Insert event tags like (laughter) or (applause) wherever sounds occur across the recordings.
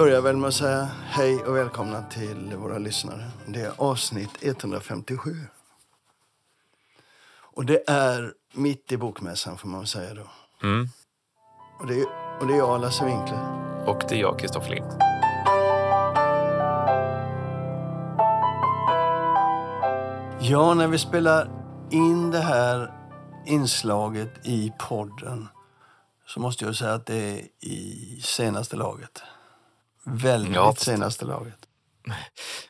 börjar väl med att säga hej och välkomna till våra lyssnare. Det är avsnitt 157. Och det är mitt i bokmässan får man säga då. Mm. Och, det är, och det är jag, Lasse Winkler. Och det är jag, Kristoffer Lind. Ja, när vi spelar in det här inslaget i podden så måste jag säga att det är i senaste laget. Väldigt Ja. senaste laget.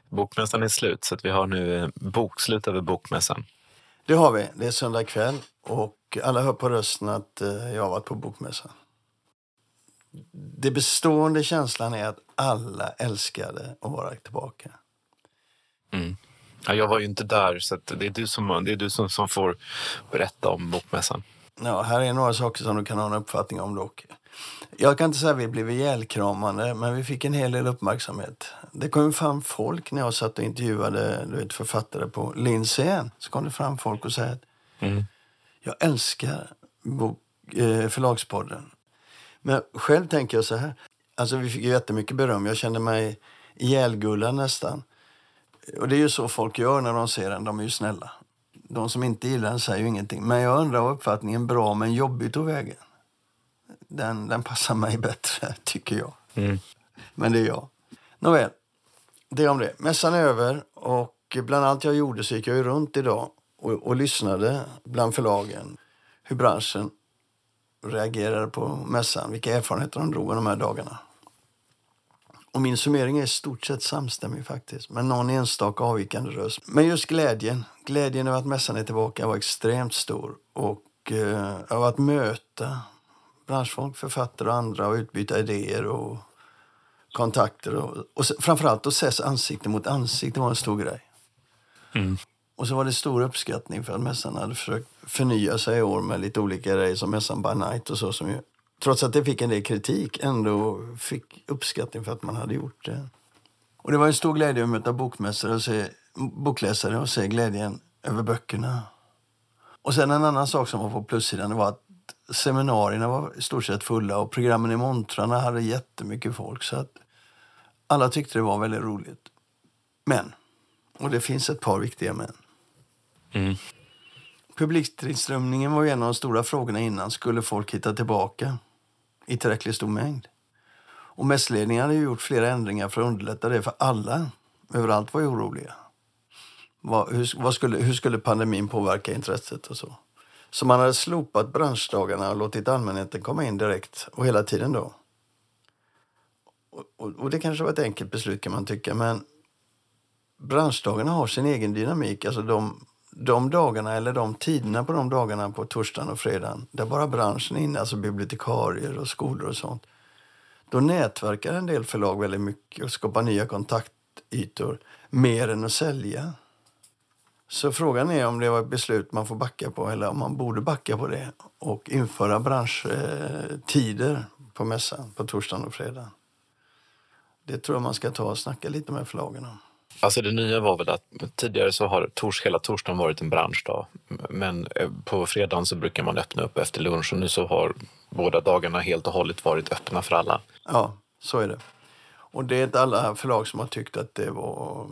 Bokmässan är slut, så vi har nu eh, bokslut över bokmässan. Det har vi. Det är söndag kväll och alla hör på rösten att eh, jag har varit på bokmässan. Det bestående känslan är att alla älskade att vara tillbaka. Mm. Ja, jag var ju inte där, så det är du, som, det är du som, som får berätta om bokmässan. Ja, här är några saker som du kan ha en uppfattning om dock. Jag kan inte säga att vi blev ihjälkramade, men vi fick en hel del uppmärksamhet. Det kom fram folk när jag satt och intervjuade du vet, författare på Lindsén. Så kom det fram folk och sa att Mm. jag älskar bok, eh, förlagspodden. Men själv tänker jag så här. Alltså vi fick ju jättemycket beröm. Jag kände mig ihjälgullad nästan. Och det är ju så folk gör när de ser en. De är ju snälla. De som inte gillar den säger ju ingenting. Men jag undrar vad uppfattningen bra men jobbig tog vägen. Den, den passar mig bättre, tycker jag. Mm. Men det är jag. Nåväl, det om det. Mässan är över och bland allt jag gjorde så gick jag ju runt idag och, och lyssnade bland förlagen hur branschen reagerade på mässan, vilka erfarenheter de drog de här dagarna. Och min summering är i stort sett samstämmig faktiskt, med någon enstaka avvikande röst. Men just glädjen, glädjen över att mässan är tillbaka var extremt stor. Och eh, av att möta branschfolk, författare och andra och utbyta idéer och kontakter. Och, och framförallt att ses ansikte mot ansikte var en stor grej. Mm. Och så var det stor uppskattning för att mässan hade försökt förnya sig i år med lite olika grejer som mässan by night och så som ju, trots att det fick en del kritik, ändå fick uppskattning för att man hade gjort det. Och det var en stor glädje att möta bokmässare och se, bokläsare och se glädjen över böckerna. Och sen en annan sak som var på plussidan var att seminarierna var i stort sett fulla och programmen i montrarna hade jättemycket folk så att alla tyckte det var väldigt roligt. Men, och det finns ett par viktiga men. Mm. Publiktillströmningen var en av de stora frågorna innan. Skulle folk hitta tillbaka i tillräckligt stor mängd? Och mässledningen hade gjort flera ändringar för att underlätta det för alla. Överallt var oroliga. Vad, hur, vad skulle, hur skulle pandemin påverka intresset och så? Så man hade slopat branschdagarna och låtit allmänheten komma in direkt och hela tiden då. Och, och, och det kanske var ett enkelt beslut kan man tycka, men branschdagarna har sin egen dynamik. Alltså de, de dagarna eller de tiderna på de dagarna på torsdagen och fredagen där bara branschen är inne, alltså bibliotekarier och skolor och sånt. Då nätverkar en del förlag väldigt mycket och skapar nya kontaktytor mer än att sälja. Så frågan är om det var ett beslut man får backa på eller om man borde backa på det och införa branschtider på mässan på torsdagen och fredagen. Det tror jag man ska ta och snacka lite med förlagen om. Alltså det nya var väl att tidigare så har tors, hela torsdagen varit en branschdag. Men eh, på fredagen så brukar man öppna upp efter lunch och nu så har båda dagarna helt och hållet varit öppna för alla. Ja, så är det. Och det är inte alla förlag som har tyckt att det var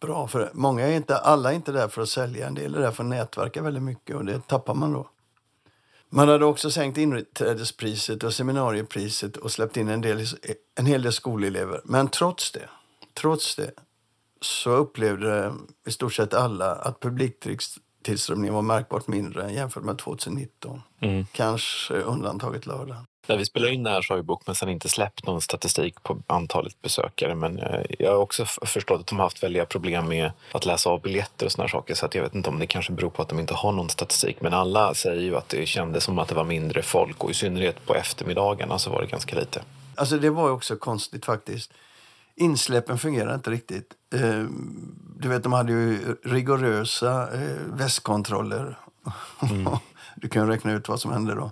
bra. För många är inte, alla är inte där för att sälja. En del är där för att nätverka väldigt mycket och det tappar man då. Man hade också sänkt inträdespriset och seminariepriset och släppt in en, del, en hel del skolelever. Men trots det, trots det så upplevde i stort sett alla att publiktillströmningen var märkbart mindre jämfört med 2019. Mm. Kanske undantaget lördag. När vi spelar in det här så har ju Bokmässan inte släppt någon statistik på antalet besökare. Men eh, jag har också förstått att de har haft väldiga problem med att läsa av biljetter och såna här saker. Så att jag vet inte om det kanske beror på att de inte har någon statistik. Men alla säger ju att det kändes som att det var mindre folk och i synnerhet på eftermiddagarna så var det ganska lite. Alltså det var ju också konstigt faktiskt. Insläppen fungerade inte riktigt. Eh, du vet, de hade ju rigorösa eh, västkontroller. (laughs) du kan räkna ut vad som hände då.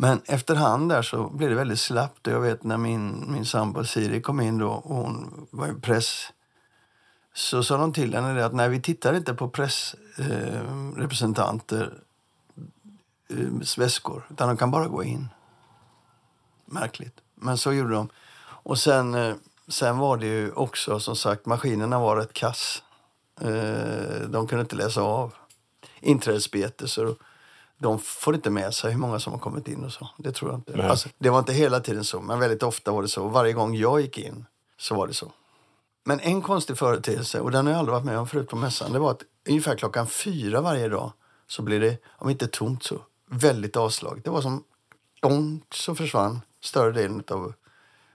Men efterhand där så blev det väldigt slappt. Jag vet när min, min sambo Siri kom in då och hon var ju press så sa de till henne det att nej, vi tittar inte på pressrepresentanter eh, eh, väskor, utan de kan bara gå in. Märkligt. Men så gjorde de. Och sen, eh, sen var det ju också som sagt, maskinerna var rätt kass. Eh, de kunde inte läsa av inträdesbete så de får inte med sig hur många som har kommit in och så. Det tror jag inte. Alltså, det var inte hela tiden så, men väldigt ofta var det så. Varje gång jag gick in så var det så. Men en konstig företeelse, och den har jag aldrig varit med om förut på mässan, det var att ungefär klockan fyra varje dag så blir det, om inte tomt så, väldigt avslag. Det var som, donk så försvann större delen av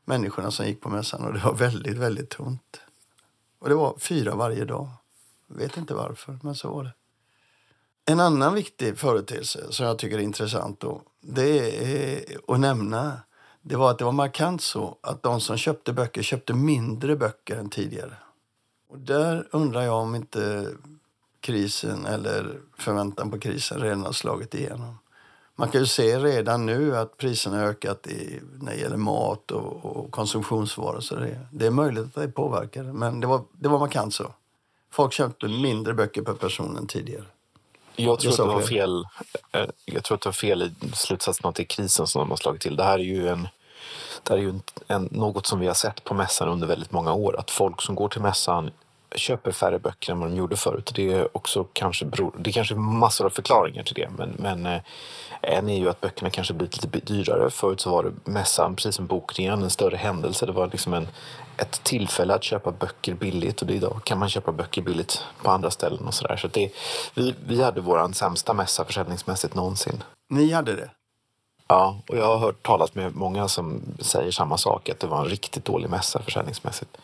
människorna som gick på mässan och det var väldigt, väldigt tomt. Och det var fyra varje dag. Jag vet inte varför, men så var det. En annan viktig företeelse som jag tycker är intressant då, det är att nämna det var att det var markant så att de som köpte böcker köpte mindre böcker än tidigare. Och där undrar jag om inte krisen eller förväntan på krisen redan har slagit igenom. Man kan ju se redan nu att priserna har ökat i, när det gäller mat och, och konsumtionsvaror. Så det, det, är möjligt att det påverkar, men det var, det var markant så. Folk köpte mindre böcker per person än tidigare. Jag tror, att det var fel, eh, jag tror att det var fel i slutsatsen att det är krisen som de har slagit till. Det här är ju, en, det är ju en, en, något som vi har sett på mässan under väldigt många år. Att folk som går till mässan köper färre böcker än vad de gjorde förut. Det är också kanske beror, det är kanske massor av förklaringar till det. Men, men eh, en är ju att böckerna kanske blivit lite dyrare. Förut så var det mässan, precis som bokningen, en större händelse. Det var liksom en, ett tillfälle att köpa böcker billigt och idag kan man köpa böcker billigt på andra ställen och sådär. Så, så vi, vi hade vår sämsta mässa försäljningsmässigt någonsin. Ni hade det? Ja, och jag har hört talat med många som säger samma sak, att det var en riktigt dålig mässa försäljningsmässigt.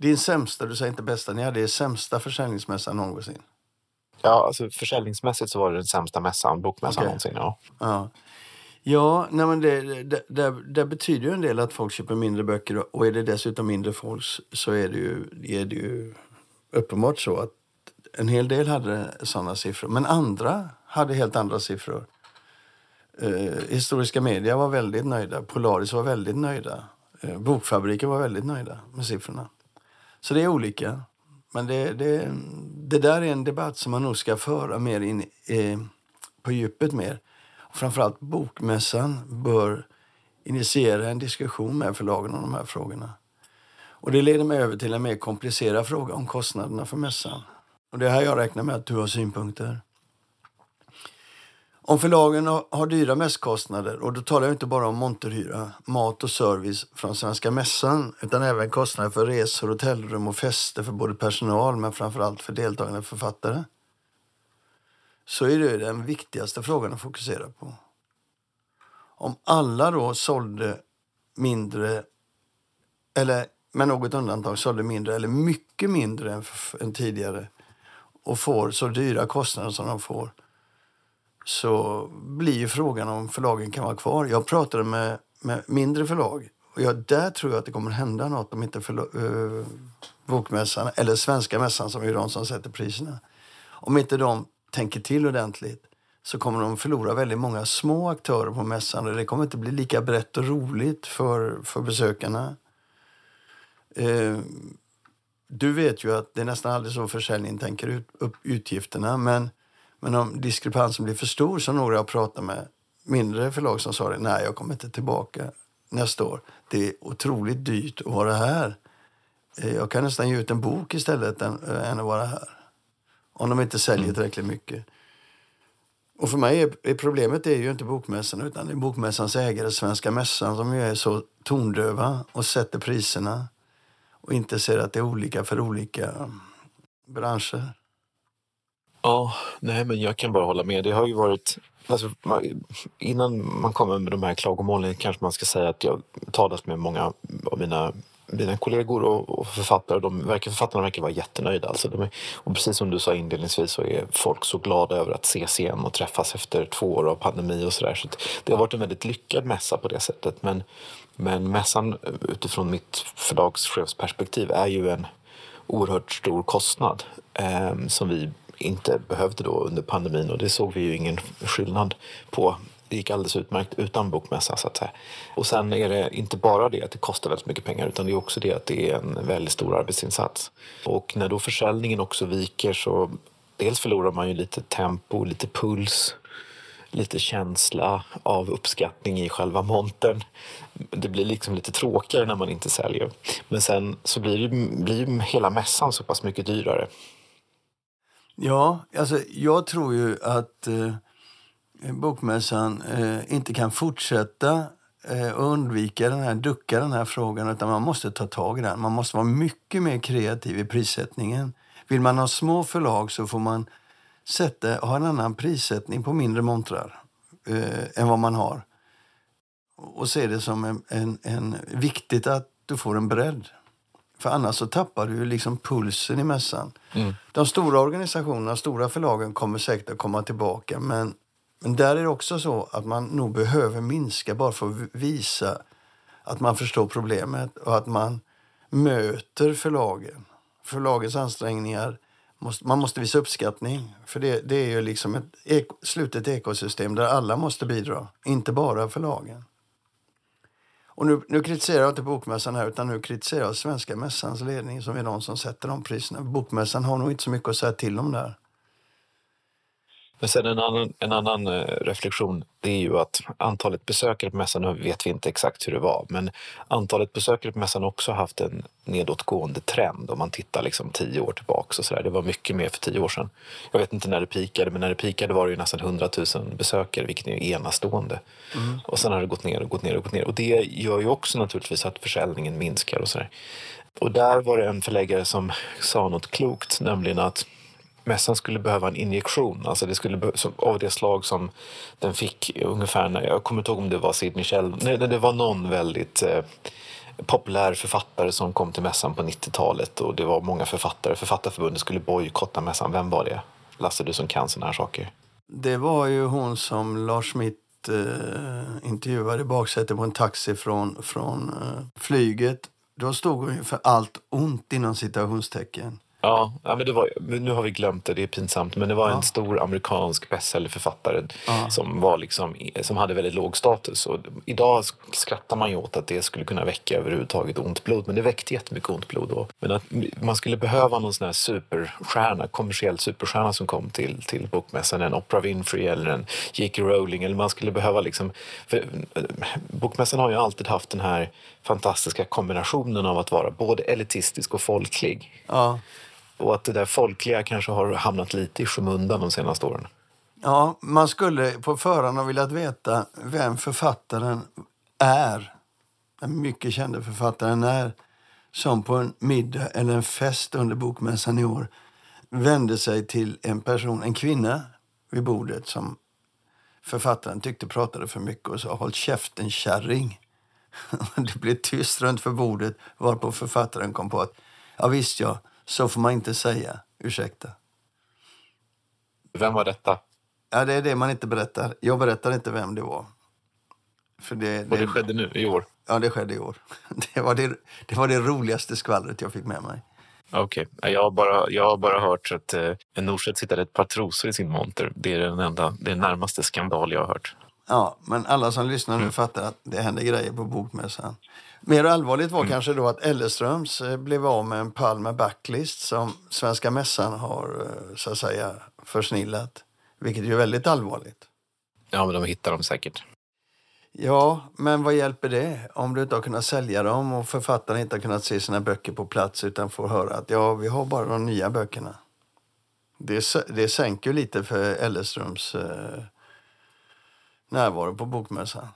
Din sämsta, du säger inte bästa, ni hade er sämsta försäljningsmässa någonsin? Ja, alltså försäljningsmässigt så var det den sämsta mässan, bokmässan okay. någonsin. Ja. ja. Ja, nej men det, det, det, det, betyder ju en del att folk köper mindre böcker och är det dessutom mindre folk så är det ju, är det ju uppenbart så att en hel del hade sådana siffror. Men andra hade helt andra siffror. Eh, historiska media var väldigt nöjda. Polaris var väldigt nöjda. Eh, Bokfabriken var väldigt nöjda med siffrorna. Så det är olika. Men det, det, det där är en debatt som man nog ska föra mer in eh, på djupet mer. Framförallt Bokmässan bör initiera en diskussion med förlagen om de här frågorna. Och det leder mig över till en mer komplicerad fråga om kostnaderna för mässan. Och det är här jag räknar med att du har synpunkter. Om förlagen har dyra mässkostnader, och då talar jag inte bara om monterhyra, mat och service från Svenska Mässan, utan även kostnader för resor, hotellrum och fester för både personal men framförallt för deltagande författare, så är det den viktigaste frågan att fokusera på. Om alla då sålde mindre, eller med något undantag sålde mindre eller mycket mindre än, än tidigare och får så dyra kostnader som de får så blir ju frågan om förlagen kan vara kvar. Jag pratade med, med mindre förlag och jag, där tror jag att det kommer hända något om inte förlag, eh, Bokmässan eller Svenska mässan som är de som sätter priserna. Om inte de tänker till ordentligt så kommer de förlora väldigt många små aktörer på mässan och det kommer inte bli lika brett och roligt för, för besökarna. Eh, du vet ju att det är nästan aldrig så försäljningen tänker ut upp utgifterna men men om diskrepansen blir för stor, som några jag pratat med, mindre förlag som sa det, nej jag kommer inte tillbaka nästa år. Det är otroligt dyrt att vara här. Eh, jag kan nästan ge ut en bok istället än, äh, än att vara här. Om de inte säljer mm. tillräckligt mycket. Och för mig är, problemet är ju inte bokmässan utan det är bokmässans ägare, Svenska Mässan, som ju är så tondöva och sätter priserna och inte ser att det är olika för olika branscher. Ja, nej men jag kan bara hålla med. Det har ju varit Alltså, innan man kommer med de här klagomålen kanske man ska säga att jag talat med många av mina, mina kollegor och, och författare. De verkar, författarna verkar vara jättenöjda. Alltså, de är, och precis som du sa inledningsvis så är folk så glada över att ses igen och träffas efter två år av pandemi och sådär. Så, så det har varit en väldigt lyckad mässa på det sättet. Men, men mässan utifrån mitt förlagschefsperspektiv är ju en oerhört stor kostnad eh, som vi inte behövde då under pandemin och det såg vi ju ingen skillnad på. Det gick alldeles utmärkt utan bokmässa så att säga. Och sen är det inte bara det att det kostar väldigt mycket pengar utan det är också det att det är en väldigt stor arbetsinsats. Och när då försäljningen också viker så dels förlorar man ju lite tempo, lite puls lite känsla av uppskattning i själva montern. Det blir liksom lite tråkigare när man inte säljer. Men sen så blir, ju blir hela mässan så pass mycket dyrare. Ja, alltså jag tror ju att eh, Bokmässan eh, inte kan fortsätta eh, undvika den här, ducka den här frågan utan man måste ta tag i den. Man måste vara mycket mer kreativ i prissättningen. Vill man ha små förlag så får man sätta, ha en annan prissättning på mindre montrar eh, än vad man har. Och se det som en, en, en, viktigt att du får en bredd. För annars så tappar du liksom pulsen i mässan. Mm. De stora organisationerna, stora förlagen kommer säkert att komma tillbaka. Men, men där är det också så att man nog behöver minska bara för att visa att man förstår problemet och att man möter förlagen. Förlagets ansträngningar. Måste, man måste visa uppskattning. För det, det är ju liksom ett eko, slutet ekosystem där alla måste bidra, inte bara förlagen. Och nu, nu kritiserar jag inte Bokmässan här, utan nu kritiserar jag Svenska Mässans ledning som är de som sätter de priserna. Bokmässan har nog inte så mycket att säga till om där. Men sen en annan, en annan eh, reflektion, det är ju att antalet besökare på mässan, nu vet vi inte exakt hur det var, men antalet besökare på mässan har också haft en nedåtgående trend om man tittar liksom tio år tillbaka. Och så där. Det var mycket mer för tio år sedan. Jag vet inte när det pikade, men när det pikade var det ju nästan 100 000 besökare, vilket är enastående. Mm. Och sen har det gått ner och gått ner och gått ner. Och det gör ju också naturligtvis att försäljningen minskar och så där. Och där var det en förläggare som sa något klokt, nämligen att mässan skulle behöva en injektion, alltså det skulle av det slag som den fick ungefär när, jag kommer inte ihåg om det var Sid Michel, nej, det var någon väldigt eh, populär författare som kom till mässan på 90-talet och det var många författare. Författarförbundet skulle bojkotta mässan. Vem var det? Lasse, du som kan sådana här saker. Det var ju hon som Lars Schmidt eh, intervjuade i baksätet på en taxi från, från eh, flyget. Då stod hon ju för allt ont inom citationstecken. Ja, ja men det var, nu har vi glömt det, det är pinsamt. Men det var ja. en stor amerikansk bestsellerförfattare ja. som, liksom, som hade väldigt låg status. Och idag skrattar man ju åt att det skulle kunna väcka överhuvudtaget ont blod. Men det väckte jättemycket ont blod då. Men att man skulle behöva någon sån här superstjärna, kommersiell superstjärna som kom till, till bokmässan. En Oprah Winfrey eller en J.K. Rowling. Eller man skulle behöva liksom... För, eh, bokmässan har ju alltid haft den här fantastiska kombinationen av att vara både elitistisk och folklig. Ja. Och att det där folkliga kanske har hamnat lite i skymundan de senaste åren. Ja, man skulle på förhand ha velat veta vem författaren är. Den mycket kände författaren är. Som på en middag eller en fest under bokmässan i år vände sig till en person, en kvinna vid bordet som författaren tyckte pratade för mycket och sa håll käften kärring. (laughs) det blev tyst runt för bordet varpå författaren kom på att ja visst ja, så får man inte säga. Ursäkta. Vem var detta? Ja, det är det man inte berättar. Jag berättar inte vem det var. För det, det, Och det skedde nu, i år? Ja, det skedde i år. (laughs) Det var det, det, var det roligaste skvallret jag fick med mig. Okej. Okay. Jag, har bara, jag har bara hört att eh, Norstedts hittade ett par trosor i sin monter. Det är den enda, det är närmaste skandal jag har hört. Ja, men alla som lyssnar nu mm. fattar att det händer grejer på Bokmässan. Mer allvarligt var mm. kanske då att Elleströms eh, blev av med en Palme Backlist som Svenska Mässan har eh, så att säga försnillat. Vilket är väldigt allvarligt. Ja, men de hittar dem säkert. Ja, men vad hjälper det om du inte har kunnat sälja dem och författaren inte har kunnat se sina böcker på plats utan får höra att ja, vi har bara de nya böckerna. Det, det sänker lite för Elleströms eh, närvaro på bokmässan.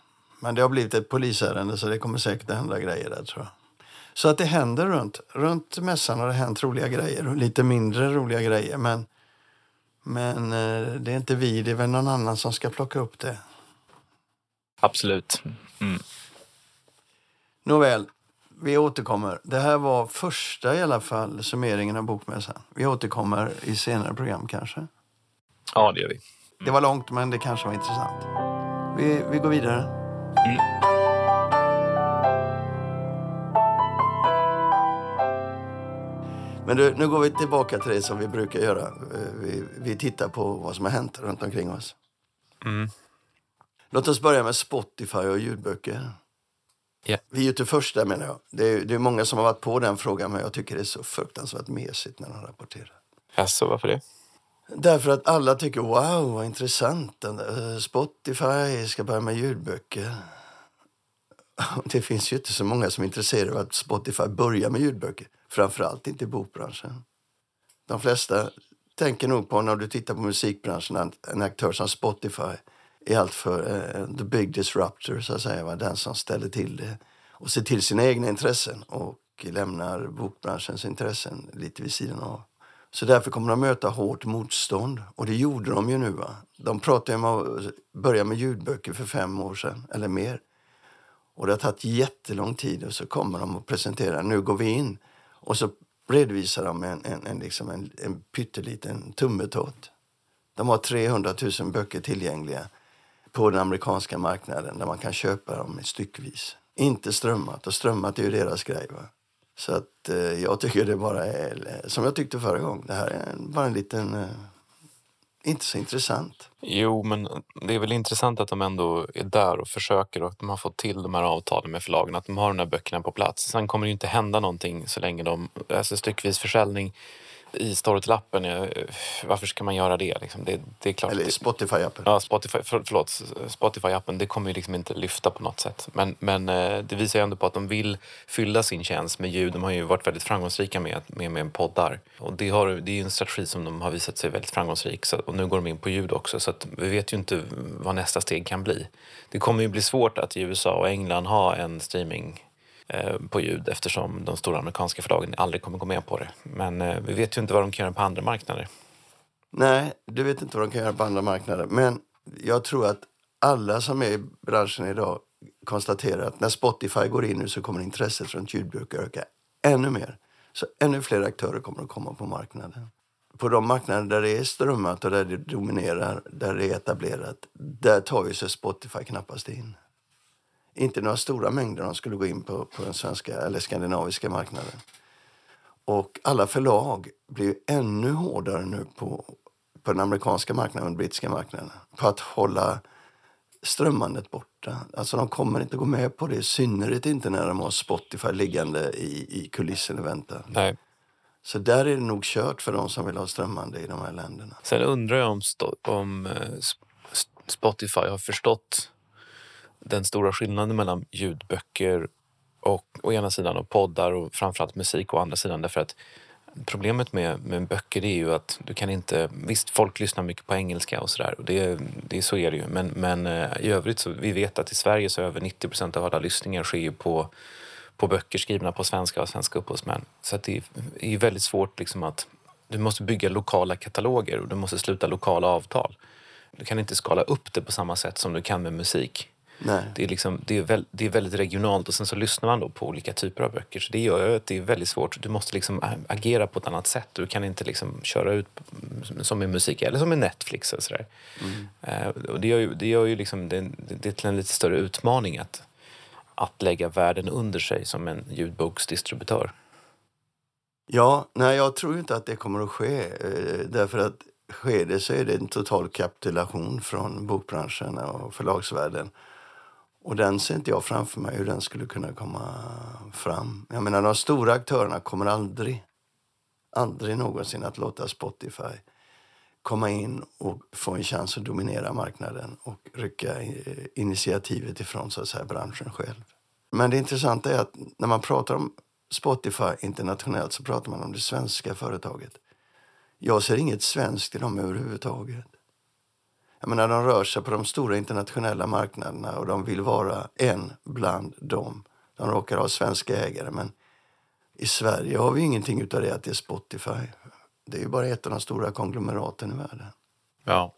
Men det har blivit ett polisärende så det kommer säkert att hända grejer där tror jag. Så att det händer runt, runt mässan har det hänt roliga grejer och lite mindre roliga grejer. Men, men eh, det är inte vi, det är väl någon annan som ska plocka upp det. Absolut. Mm. Nåväl, vi återkommer. Det här var första i alla fall summeringen av Bokmässan. Vi återkommer i senare program kanske. Ja, det gör vi. Mm. Det var långt, men det kanske var intressant. Vi, vi går vidare. Mm. Men du, nu går vi tillbaka till det som vi brukar göra. Eh, vi, vi tittar på vad som har hänt runt omkring oss. Mm. Låt oss börja med Spotify och ljudböcker. Yeah. Vi är ju inte först där menar jag. Det är, det är många som har varit på den frågan men jag tycker det är så fruktansvärt mesigt när de rapporterar. Alltså, varför det? Därför att alla tycker wow, vad intressant. Eh, Spotify ska börja med ljudböcker. (laughs) Det finns ju inte så många som är intresserade av att Spotify börjar med ljudböcker. Framförallt inte i bokbranschen. De flesta tänker nog på när du tittar på musikbranschen att en aktör som Spotify är allt för uh, the big disruptor, så att säga. Va? Den som ställer till det och ser till sina egna intressen och lämnar bokbranschens intressen lite vid sidan av. Så därför kommer de möta hårt motstånd. Och det gjorde de ju nu. Va? De pratade om att börja med ljudböcker för fem år sedan, eller mer. Och det har tagit jättelång tid och så kommer de och presenterar, nu går vi in. Och så redovisar de en, en, en, liksom en, en pytteliten tummetott. De har 300 000 böcker tillgängliga på den amerikanska marknaden där man kan köpa dem styckvis. Inte strömmat, och strömmat är ju deras grej. Va? Så att eh, jag tycker det bara är, eh, som jag tyckte förra gången, det här är bara en liten, eh, inte så intressant. Jo, men det är väl intressant att de ändå är där och försöker och att de har fått till de här avtalen med förlagen, att de har de här böckerna på plats. Sen kommer det ju inte hända någonting så länge de, alltså styckvis försäljning i Storytel-appen. Varför ska man göra det? Liksom? Det, det är klart. Eller Spotify-appen. Ja, Spotify, för, förlåt. Spotify-appen, det kommer ju liksom inte lyfta på något sätt. Men, men eh, det visar ju ändå på att de vill fylla sin tjänst med ljud. De har ju varit väldigt framgångsrika med, med, med poddar. Och det, har, det är ju en strategi som de har visat sig väldigt framgångsrik. Så, och nu går de in på ljud också. Så vi vet ju inte vad nästa steg kan bli. Det kommer ju bli svårt att i USA och England ha en streaming Eh, Eh, på ljud eftersom de stora amerikanska förlagen aldrig kommer gå med på det. Men eh, vi vet ju inte vad de kan göra på andra marknader. Nej, du vet inte vad de kan göra på andra marknader. Men jag tror att alla som är i branschen idag konstaterar att när Spotify går in nu så kommer intresset runt ljudböcker öka ännu mer. Så ännu fler aktörer kommer att komma på marknaden. På de marknader där det är strömmat och där det dominerar, där det är etablerat, där tar ju sig Spotify knappast in inte några stora mängder de skulle gå in på, på den svenska eller skandinaviska marknaden. Och alla förlag blir ännu hårdare nu på, på den amerikanska marknaden och den brittiska marknaden på att hålla strömmandet borta. Alltså de kommer inte gå med på det, i synnerhet inte när de har Spotify liggande i, i kulissen och väntar. Nej. Så där är det nog kört för de som vill ha strömmande i de här länderna. Sen undrar jag om, om eh, Spotify har förstått den stora skillnaden mellan ljudböcker och å ena sidan och poddar och framförallt musik å andra sidan. Därför att problemet med, med böcker är ju att du kan inte... Visst, folk lyssnar mycket på engelska och sådär. Det, det, så är det ju. Men, men eh, i övrigt så vi vet att i Sverige så över 90 procent av alla lyssningar sker på, på böcker skrivna på svenska av svenska upphovsmän. Så att det är väldigt svårt liksom att... Du måste bygga lokala kataloger och du måste sluta lokala avtal. Du kan inte skala upp det på samma sätt som du kan med musik. Nej. Det, är liksom, det, är väl, det är väldigt regionalt och sen så lyssnar man då på olika typer av böcker. Så det gör att det är väldigt svårt. Du måste liksom agera på ett annat sätt. Du kan inte liksom köra ut som med musik eller som med Netflix. Och sådär. Mm. Uh, och det gör ju, det, gör ju liksom, det, det är till en lite större utmaning att, att lägga världen under sig som en ljudboksdistributör. Ja, nej, jag tror inte att det kommer att ske. Eh, därför att sker det så är det en total kapitulation från bokbranschen och förlagsvärlden. Och den ser inte jag framför mig hur den skulle kunna komma fram. Jag menar, de stora aktörerna kommer aldrig, aldrig någonsin att låta Spotify komma in och få en chans att dominera marknaden och rycka initiativet ifrån så att säga, branschen själv. Men det intressanta är att när man pratar om Spotify internationellt så pratar man om det svenska företaget. Jag ser inget svenskt i dem överhuvudtaget. Jag menar, de rör sig på de stora internationella marknaderna och de vill vara en bland dem. De råkar ha svenska ägare, men i Sverige har vi ingenting utav det att det är Spotify. Det är ju bara ett av de stora konglomeraten i världen. Ja.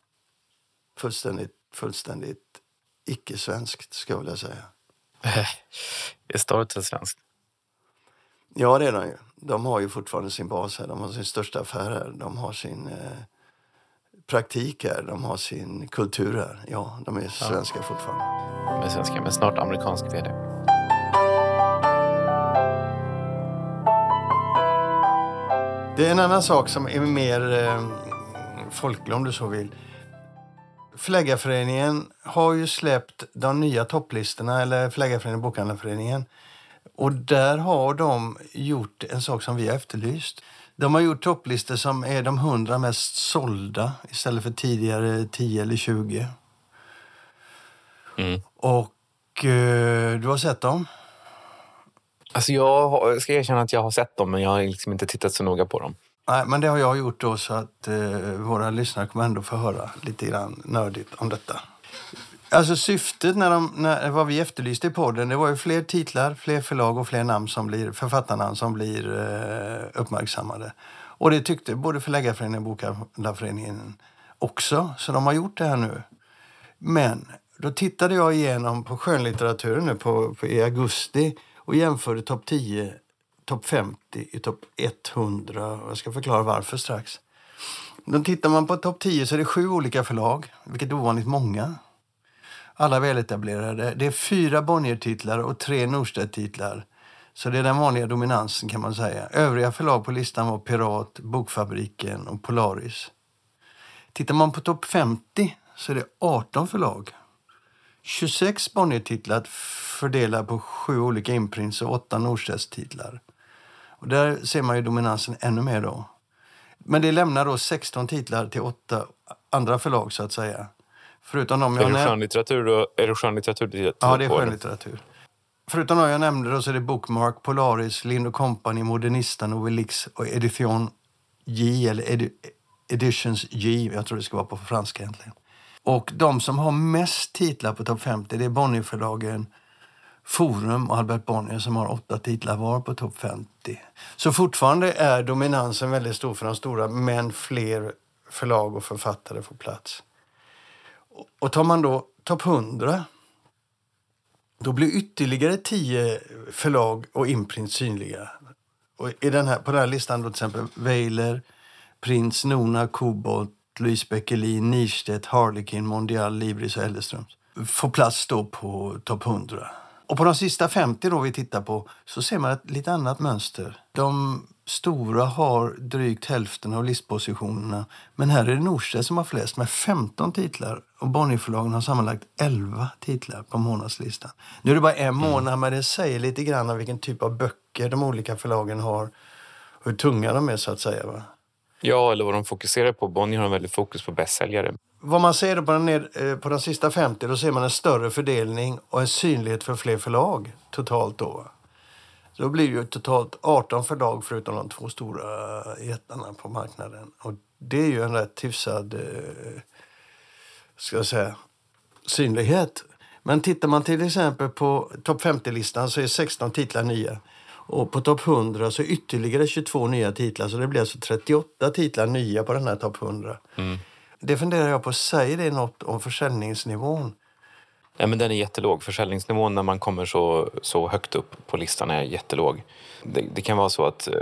Fullständigt, fullständigt icke-svenskt, ska jag vilja säga. (laughs) är Storytel svenskt? Ja, det är de ju. De har ju fortfarande sin bas här. De har sin största affär här. De har sin... Eh, praktik här, de har sin kultur här. Ja, de är svenska ja. fortfarande. De är svenska, men snart amerikansk vd. Det är en annan sak som är mer eh, folklig om du så vill. Förläggarföreningen har ju släppt de nya topplistorna, eller Förläggarföreningen Bokhandlarföreningen. Och där har de gjort en sak som vi har efterlyst. De har gjort topplistor som är de 100 mest sålda istället för tidigare 10 eller 20. Mm. Och eh, du har sett dem? Alltså jag har- ska erkänna att jag har sett dem, men jag har liksom inte tittat så noga på dem. Nej, men det har jag gjort då så att eh, våra lyssnare kommer ändå få höra lite grann nördigt om detta. Alltså syftet när de, när, vad vi efterlyste i podden, det var ju fler titlar, fler förlag och fler namn som blir, författarnamn som blir eh, uppmärksammade. Och det tyckte både Förläggarföreningen och Bokhandlarföreningen också, så de har gjort det här nu. Men då tittade jag igenom på skönlitteraturen nu på, på, i augusti och jämförde topp 10, topp 50 i topp 100. Jag ska förklara varför strax. Då tittar man på topp 10 så är det sju olika förlag, vilket är ovanligt många. Alla väletablerade. Det är fyra Bonnier-titlar och tre Norstedt-titlar. Så det är den vanliga dominansen kan man säga. Övriga förlag på listan var Pirat, Bokfabriken och Polaris. Tittar man på topp 50 så är det 18 förlag. 26 Bonnier-titlar fördelade på sju olika imprints och åtta Norstedts-titlar. Och där ser man ju dominansen ännu mer då. Men det lämnar då 16 titlar till åtta andra förlag så att säga. Förutom de Är jag det nämnde. skönlitteratur? då- Är det skönlitteratur Ja, det är skönlitteratur. Förutom de jag nämnde då så är det Bookmark, Polaris, Lind Company, Modernista, Novelix och Edition J, eller Edi Editions J, jag tror det ska vara på franska egentligen. Och de som har mest titlar på topp 50 det är Bonnierförlagen, Forum och Albert Bonnier som har åtta titlar var på topp 50. Så fortfarande är dominansen väldigt stor för de stora, men fler förlag och författare får plats. Och- tar man då topp 100 då blir ytterligare tio förlag och imprint synliga. Och i den här, på den här listan då till exempel Weiler, Prins, Nona, Kobolt, Louise Beckelin, Nierstedt, Harlequin, Mondial, Libris och Elleströms får plats då på topp 100. Och på de sista 50 då vi tittar på så ser man ett lite annat mönster. De stora har drygt hälften av listpositionerna. Men här är det Norstedt som har flest med 15 titlar. Och Bonnierförlagen har sammanlagt 11 titlar på månadslistan. Nu är det bara en månad men det säger lite grann om vilken typ av böcker de olika förlagen har. Hur tunga de är så att säga. Va? Ja, eller vad de fokuserar på. Bonnier har en väldigt fokus på bästsäljare. Vad man ser på, den ned, eh, på de sista 50 då ser man en större fördelning och en synlighet för fler förlag totalt då. Så då blir det ju totalt 18 förlag förutom de två stora jättarna på marknaden. Och det är ju en rätt hyfsad eh, ska jag säga, synlighet. Men tittar man till exempel på topp 50-listan så är 16 titlar nya. Och på topp 100 så ytterligare 22 nya titlar. Så det blir alltså 38 titlar nya på den här topp 100. Det funderar jag på, säger det något om försäljningsnivån? Ja, men den är jättelåg. Försäljningsnivån när man kommer så, så högt upp på listan är jättelåg. Det, det kan vara så att eh,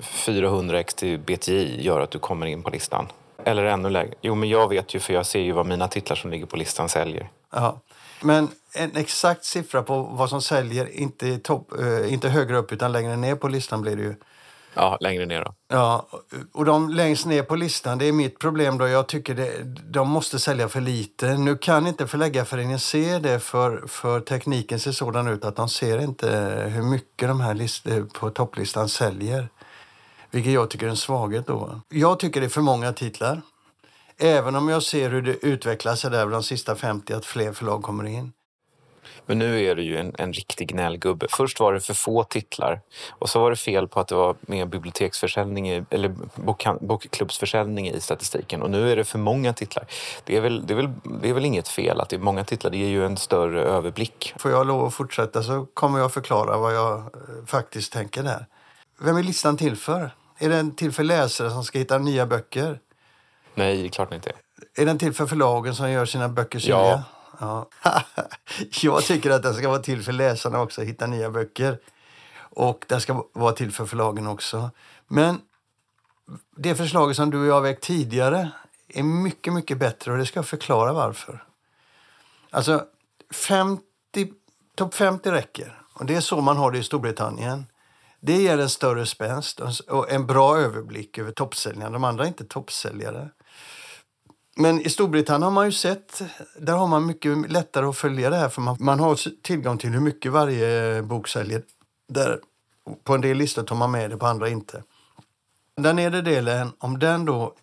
400 x till BTI gör att du kommer in på listan. Eller ännu lägre. Jo, men jag vet ju för jag ser ju vad mina titlar som ligger på listan säljer. Aha. Men en exakt siffra på vad som säljer, inte, topp, eh, inte högre upp utan längre ner på listan blir det ju. Ja, längre ner då. Ja, och de längst ner på listan, det är mitt problem då. Jag tycker det, de måste sälja för lite. Nu kan inte Förläggarföreningen se det för, för tekniken ser sådan ut att de ser inte hur mycket de här list, eh, på topplistan säljer. Vilket jag tycker är en svaghet då. Jag tycker det är för många titlar. Även om jag ser hur det utvecklar sig där de sista 50 att fler förlag kommer in. Men nu är det ju en, en riktig gnällgubbe. Först var det för få titlar och så var det fel på att det var mer biblioteksförsäljning i, eller bokhan- bokklubbsförsäljning i statistiken och nu är det för många titlar. Det är, väl, det, är väl, det är väl inget fel att det är många titlar, det ger ju en större överblick. Får jag lov att fortsätta så kommer jag förklara vad jag eh, faktiskt tänker där. Vem är listan till för? Är den till för läsare som ska hitta nya böcker? Nej, klart inte. Är den till för förlagen som gör sina böcker synliga? Ja. (laughs) jag tycker att den ska vara till för läsarna också, att hitta nya böcker. Och den ska vara till för förlagen också. Men det förslaget som du och jag har väckt tidigare är mycket, mycket bättre och det ska jag förklara varför. Alltså, 50, topp 50 räcker. Och det är så man har det i Storbritannien. Det ger en större spänst och en bra överblick över toppsäljarna. De andra är inte toppsäljare. Men i Storbritannien har man ju sett, där har man mycket lättare att följa det här för man, man har tillgång till hur mycket varje bok säljer. Där, på en del listor tar man med det, på andra inte. Den nedre delen, om den då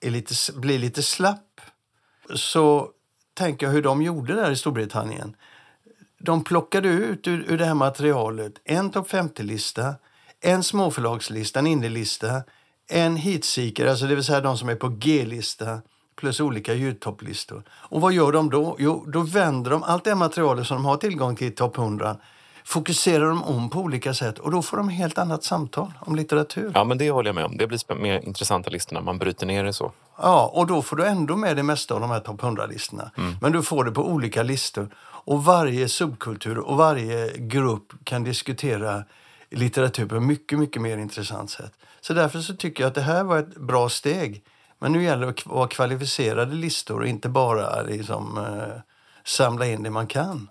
är lite, blir lite slapp så tänker jag hur de gjorde där i Storbritannien. De plockade ut ur, ur det här materialet en topp 50-lista, en småförlagslista, en indielista, en heatseeker, alltså det vill säga de som är på G-lista plus olika ljudtopplistor. Och vad gör de då? Jo, då vänder de allt det materialet som de har tillgång till i topp 100 fokuserar de om på olika sätt och då får de helt annat samtal om litteratur. Ja, men det håller jag med om. Det blir mer intressanta listor när man bryter ner det så. Ja, och då får du ändå med det mesta av de här topp 100-listorna. Mm. Men du får det på olika listor. Och varje subkultur och varje grupp kan diskutera litteratur på ett mycket, mycket mer intressant sätt. Så därför så tycker jag att det här var ett bra steg. Men nu gäller det att vara kvalificerade listor och inte bara liksom, eh, samla in det man kan.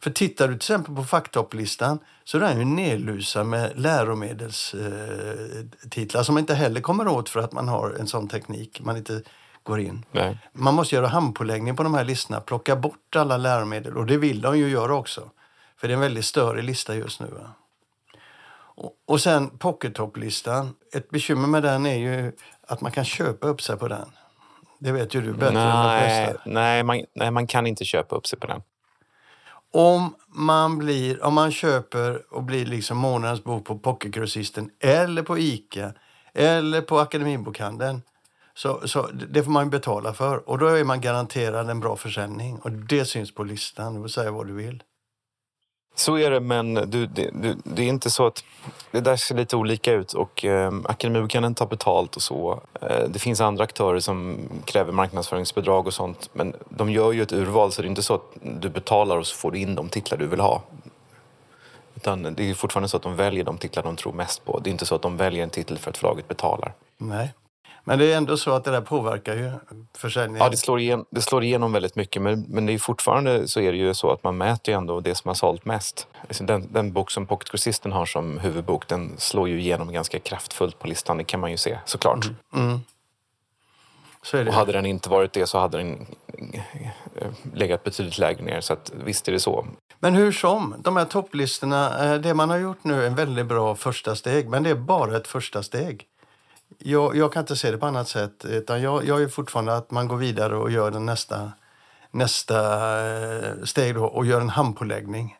För tittar du till exempel på facktopplistan så är den ju nedlusad med läromedelstitlar eh, som man inte heller kommer åt för att man har en sån teknik. Man inte går in. Nej. Man måste göra handpåläggning på de här listorna, plocka bort alla läromedel och det vill de ju göra också. För det är en väldigt större lista just nu. Va? Och, sen pockettopplistan. Ett bekymmer med den är ju att man kan köpa upp sig på den. Det vet ju du bättre nej, än de flesta. Nej man, nej, man kan inte köpa upp sig på den. Om man, blir, om man köper och blir liksom månadens bok på Pocketgrossisten eller på Ica eller på Akademibokhandeln så, så det får man betala för. Och då är man garanterad en bra försäljning. Och det syns på listan. Du får säga vad du vill. Så är det, men du, det, du, det är inte så att... Det där ser lite olika ut och eh, Akademibokhandeln tar betalt och så. Eh, det finns andra aktörer som kräver marknadsföringsbidrag och sånt. Men de gör ju ett urval så det är inte så att du betalar och så får du in de titlar du vill ha. Utan det är fortfarande så att de väljer de titlar de tror mest på. Det är inte så att de väljer en titel för att förlaget betalar. Nej. Men det är ändå så att det där påverkar ju försäljningen. Ja, det slår, igen, det slår igenom väldigt mycket. Men, men det är fortfarande så är det ju så att man mäter ju ändå det som har sålt mest. Alltså den, den bok som Pocket Grossisten har som huvudbok, den slår ju igenom ganska kraftfullt på listan. Det kan man ju se såklart. Mm. Mm. Så. Och hade den inte varit det så hade den eh, legat betydligt lägre ner. Så att, visst är det så. Men hur som, de här topplistorna, eh, det man har gjort nu är en väldigt bra första steg. Men det är bara ett första steg. Jag, jag, kan inte se det på annat sätt. Utan jag, jag är fortfarande att man går vidare och gör den nästa, nästa eh, steg då, och gör en handpåläggning.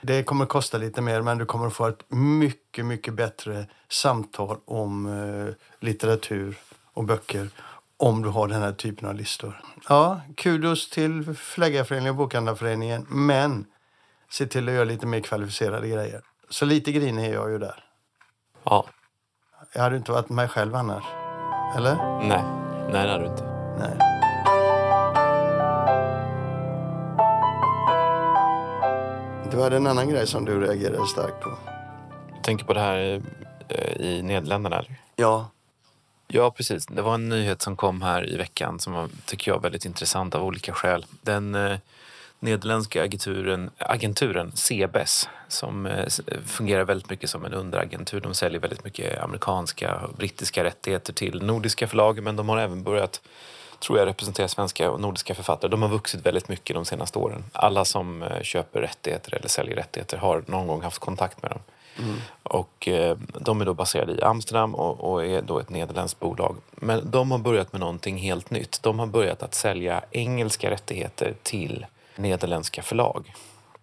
Det kommer att kosta lite mer, men du kommer att få ett mycket, mycket bättre samtal om eh, litteratur och böcker om du har den här typen av listor. Ja, kudos till Förläggarföreningen och Bokhandlarföreningen, men se till att göra lite mer kvalificerade grejer. Så lite grinig är jag ju där. Ja. Jag hade inte varit mig själv annars. Eller? Nej, nej det hade du inte. Nej. Du hade en annan grej som du reagerade starkt på. Du tänker på det här eh, i Nederländerna? Eller? Ja. Ja, precis. Det var en nyhet som kom här i veckan som var, tycker jag, väldigt intressant av olika skäl. Den eh, nederländska agenturen, agenturen CBS som eh, fungerar väldigt mycket som en underagentur. De säljer väldigt mycket amerikanska och brittiska rättigheter till nordiska förlag men de har även börjat tror jag representera svenska och nordiska författare. De har vuxit väldigt mycket de senaste åren. Alla som eh, köper rättigheter eller säljer rättigheter har någon gång haft kontakt med dem. Mm. Och eh, de är då baserade i Amsterdam och, och, är då ett nederländskt bolag. Men de har börjat med någonting helt nytt. De har börjat att sälja engelska rättigheter till nederländska förlag.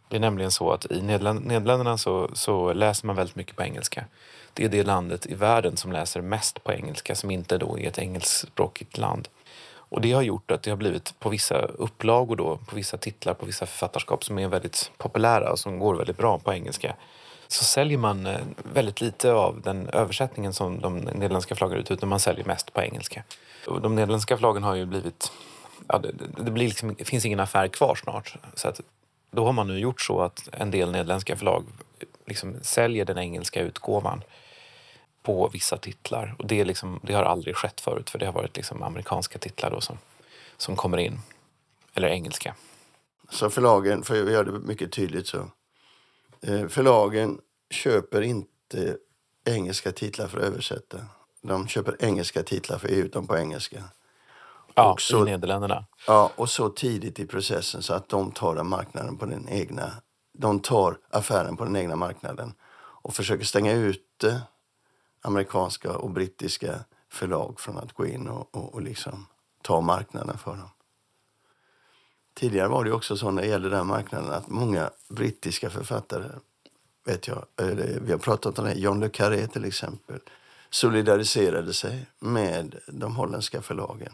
Det är nämligen så att i Nederländerna så, så, läser man väldigt mycket på engelska. Det är det landet i världen som läser mest på engelska som inte då är ett engelskspråkigt land. Och det har gjort att det har blivit på vissa upplagor då, på vissa titlar, på vissa författarskap som är väldigt populära och som går väldigt bra på engelska så säljer man eh, väldigt lite av den översättningen som de nederländska flaggar ut utan man säljer mest på engelska. Och de nederländska flaggen har ju blivit ja, det, det, blir liksom, det finns ingen affär kvar snart. Så att, då har man nu gjort så att en del nederländska förlag liksom säljer den engelska utgåvan på vissa titlar. Och det, liksom, det har aldrig skett förut för det har varit liksom amerikanska titlar då som, som kommer in. Eller engelska. Så förlagen, för att göra det mycket tydligt så. Eh, förlagen köper inte engelska titlar för att översätta. De köper engelska titlar för att ge ut dem på engelska. Ja, så, i Nederländerna. Ja, och så tidigt i processen så att de tar marknaden på den egna... De tar affären på den egna marknaden och försöker stänga ute amerikanska och brittiska förlag från att gå in och, och, och liksom ta marknaden för dem. Tidigare var det också så när det gäller den marknaden att många brittiska författare, vet jag, vi har pratat om det, John le Carré till exempel, solidariserade sig med de holländska förlagen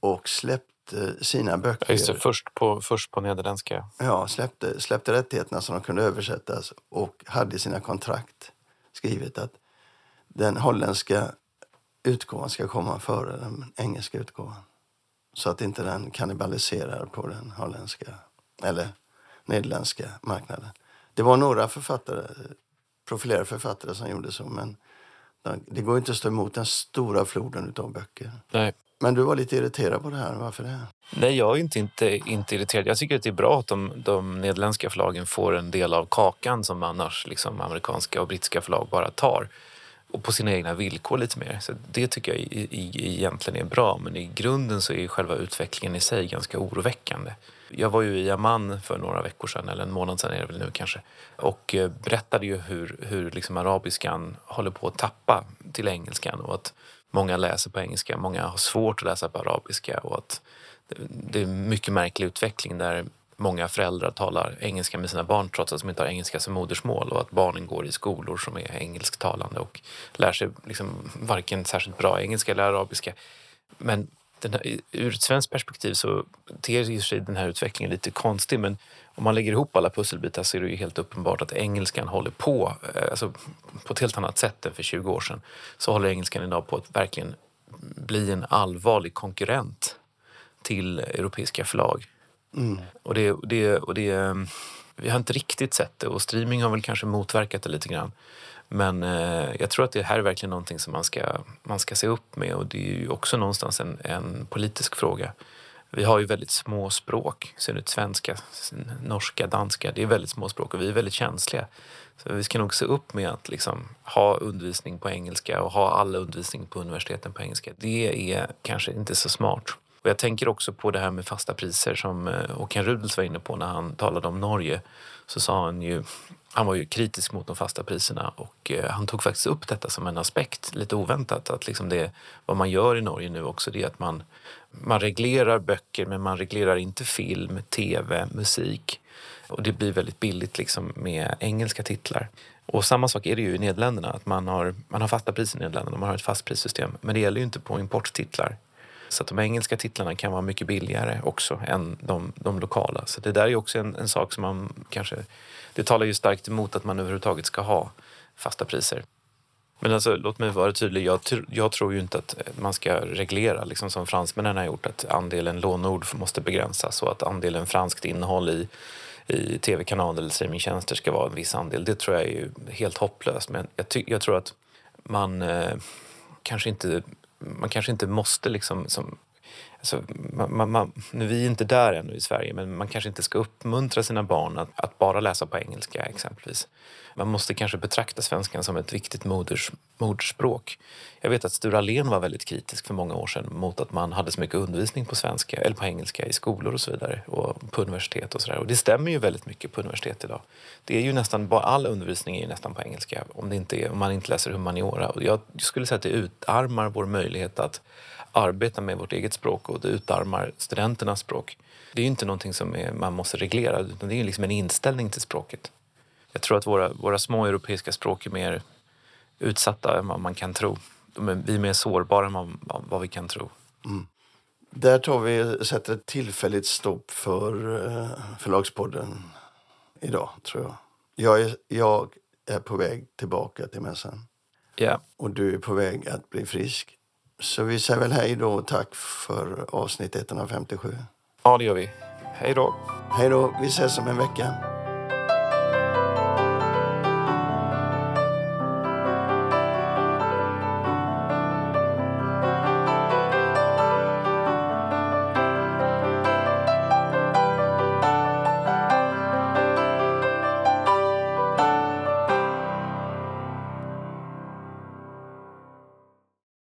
och släppte sina böcker. Just det, först på, först på nederländska. Ja, släppte, släppte rättigheterna så de kunde översättas och hade i sina kontrakt skrivit att den holländska utgåvan ska komma före den engelska utgåvan. Så att inte den kannibaliserar på den holländska eller nederländska marknaden. Det var några författare, profilerade författare som gjorde så men det går inte att stå emot den stora floden av böcker. Nej. Men du var lite irriterad på det här. Varför det? Nej, jag är inte, inte, inte irriterad. Jag tycker att det är bra att de, de nederländska förlagen får en del av kakan som annars liksom, amerikanska och brittiska förlag bara tar och på sina egna villkor lite mer. Så det tycker jag i, i, egentligen är bra, men i grunden så är själva utvecklingen i sig ganska oroväckande. Jag var ju i Amman för några veckor sedan, eller en månad sedan är det väl nu kanske, och eh, berättade ju hur, hur liksom arabiskan håller på att tappa till engelskan och att många läser på engelska, många har svårt att läsa på arabiska och att det är en mycket märklig utveckling där många föräldrar talar engelska med sina barn trots att de inte har engelska som modersmål och att barnen går i skolor som är engelsktalande och lär sig liksom varken särskilt bra engelska eller arabiska. Men här, ur ett svenskt perspektiv så ter sig den här utvecklingen lite konstig men om man lägger ihop alla pusselbitar så är det ju helt uppenbart att engelskan håller på, eh, alltså på ett helt annat sätt än för 20 år sedan, så håller engelskan idag på att verkligen bli en allvarlig konkurrent till europeiska förlag. Mm. Och, det, det, och det, vi har inte riktigt sett det och streaming har väl kanske motverkat det lite grann. Men eh, jag tror att det här är verkligen någonting som man ska, man ska se upp med och det är ju också någonstans en, en politisk fråga. Vi har ju väldigt små språk, synnerhet svenska, norska, danska. Det är väldigt små språk och vi är väldigt känsliga. Så vi ska nog se upp med att liksom ha undervisning på engelska och ha all undervisning på universiteten på engelska. Det är kanske inte så smart. Och jag tänker också på det här med fasta priser som eh, Håkan Rudels var inne på när han talade om Norge. Så sa han ju, han var ju kritisk mot de fasta priserna och eh, han tog faktiskt upp detta som en aspekt, lite oväntat. Att liksom det, vad man gör i Norge nu också det är att man, man reglerar böcker men man reglerar inte film, tv, musik. Och det blir väldigt billigt liksom med engelska titlar. Och samma sak är det ju i Nederländerna, att man har, man har fasta priser i Nederländerna, man har ett fastprissystem. Men det gäller ju inte på importtitlar. Så att de engelska titlarna kan vara mycket billigare också än de, de lokala. Så det där är också en, en, sak som man kanske... Det talar ju starkt emot att man överhuvudtaget ska ha fasta priser. Men alltså, låt mig vara tydlig. Jag, jag tror ju inte att eh, man ska reglera, liksom som fransmännen har gjort, att andelen lånord måste begränsas och att andelen franskt innehåll i, i tv-kanaler eller streamingtjänster ska vara en viss andel. Det tror jag är ju helt hopplöst. Men jag, jag tror att man eh, kanske inte man kanske inte måste liksom som, alltså, man, man, nu vi är inte där ännu i Sverige, men man kanske inte ska uppmuntra sina barn att, att bara läsa på engelska exempelvis. Man måste kanske betrakta svenskan som ett viktigt moders, modersspråk. Jag vet att Sture Allén var väldigt kritisk för många år sedan mot att man hade så mycket undervisning på svenska eller på engelska i skolor och så vidare och på universitet och sådär. Och det stämmer ju väldigt mycket på universitet idag. Det är ju nästan all undervisning är ju nästan på engelska om, det inte är, om man inte läser humaniora. Och jag skulle säga att det utarmar vår möjlighet att arbeta med vårt eget språk och det utarmar studenternas språk. Det är ju inte någonting som är, man måste reglera utan det är liksom en inställning till språket. Jag tror att våra, våra små europeiska språk är mer utsatta än vad man kan tro. Är, vi är mer sårbara än vad, vad vi kan tro. Mm. Där tar vi, sätter ett tillfälligt stopp för uh, Förlagspodden idag, tror jag. Jag är, jag är på väg tillbaka till mässan. Yeah. Och du är på väg att bli frisk. Så vi säger väl hej då och tack för avsnitt 157. Ja, det gör vi. Hej då. Hej då. Vi ses om en vecka.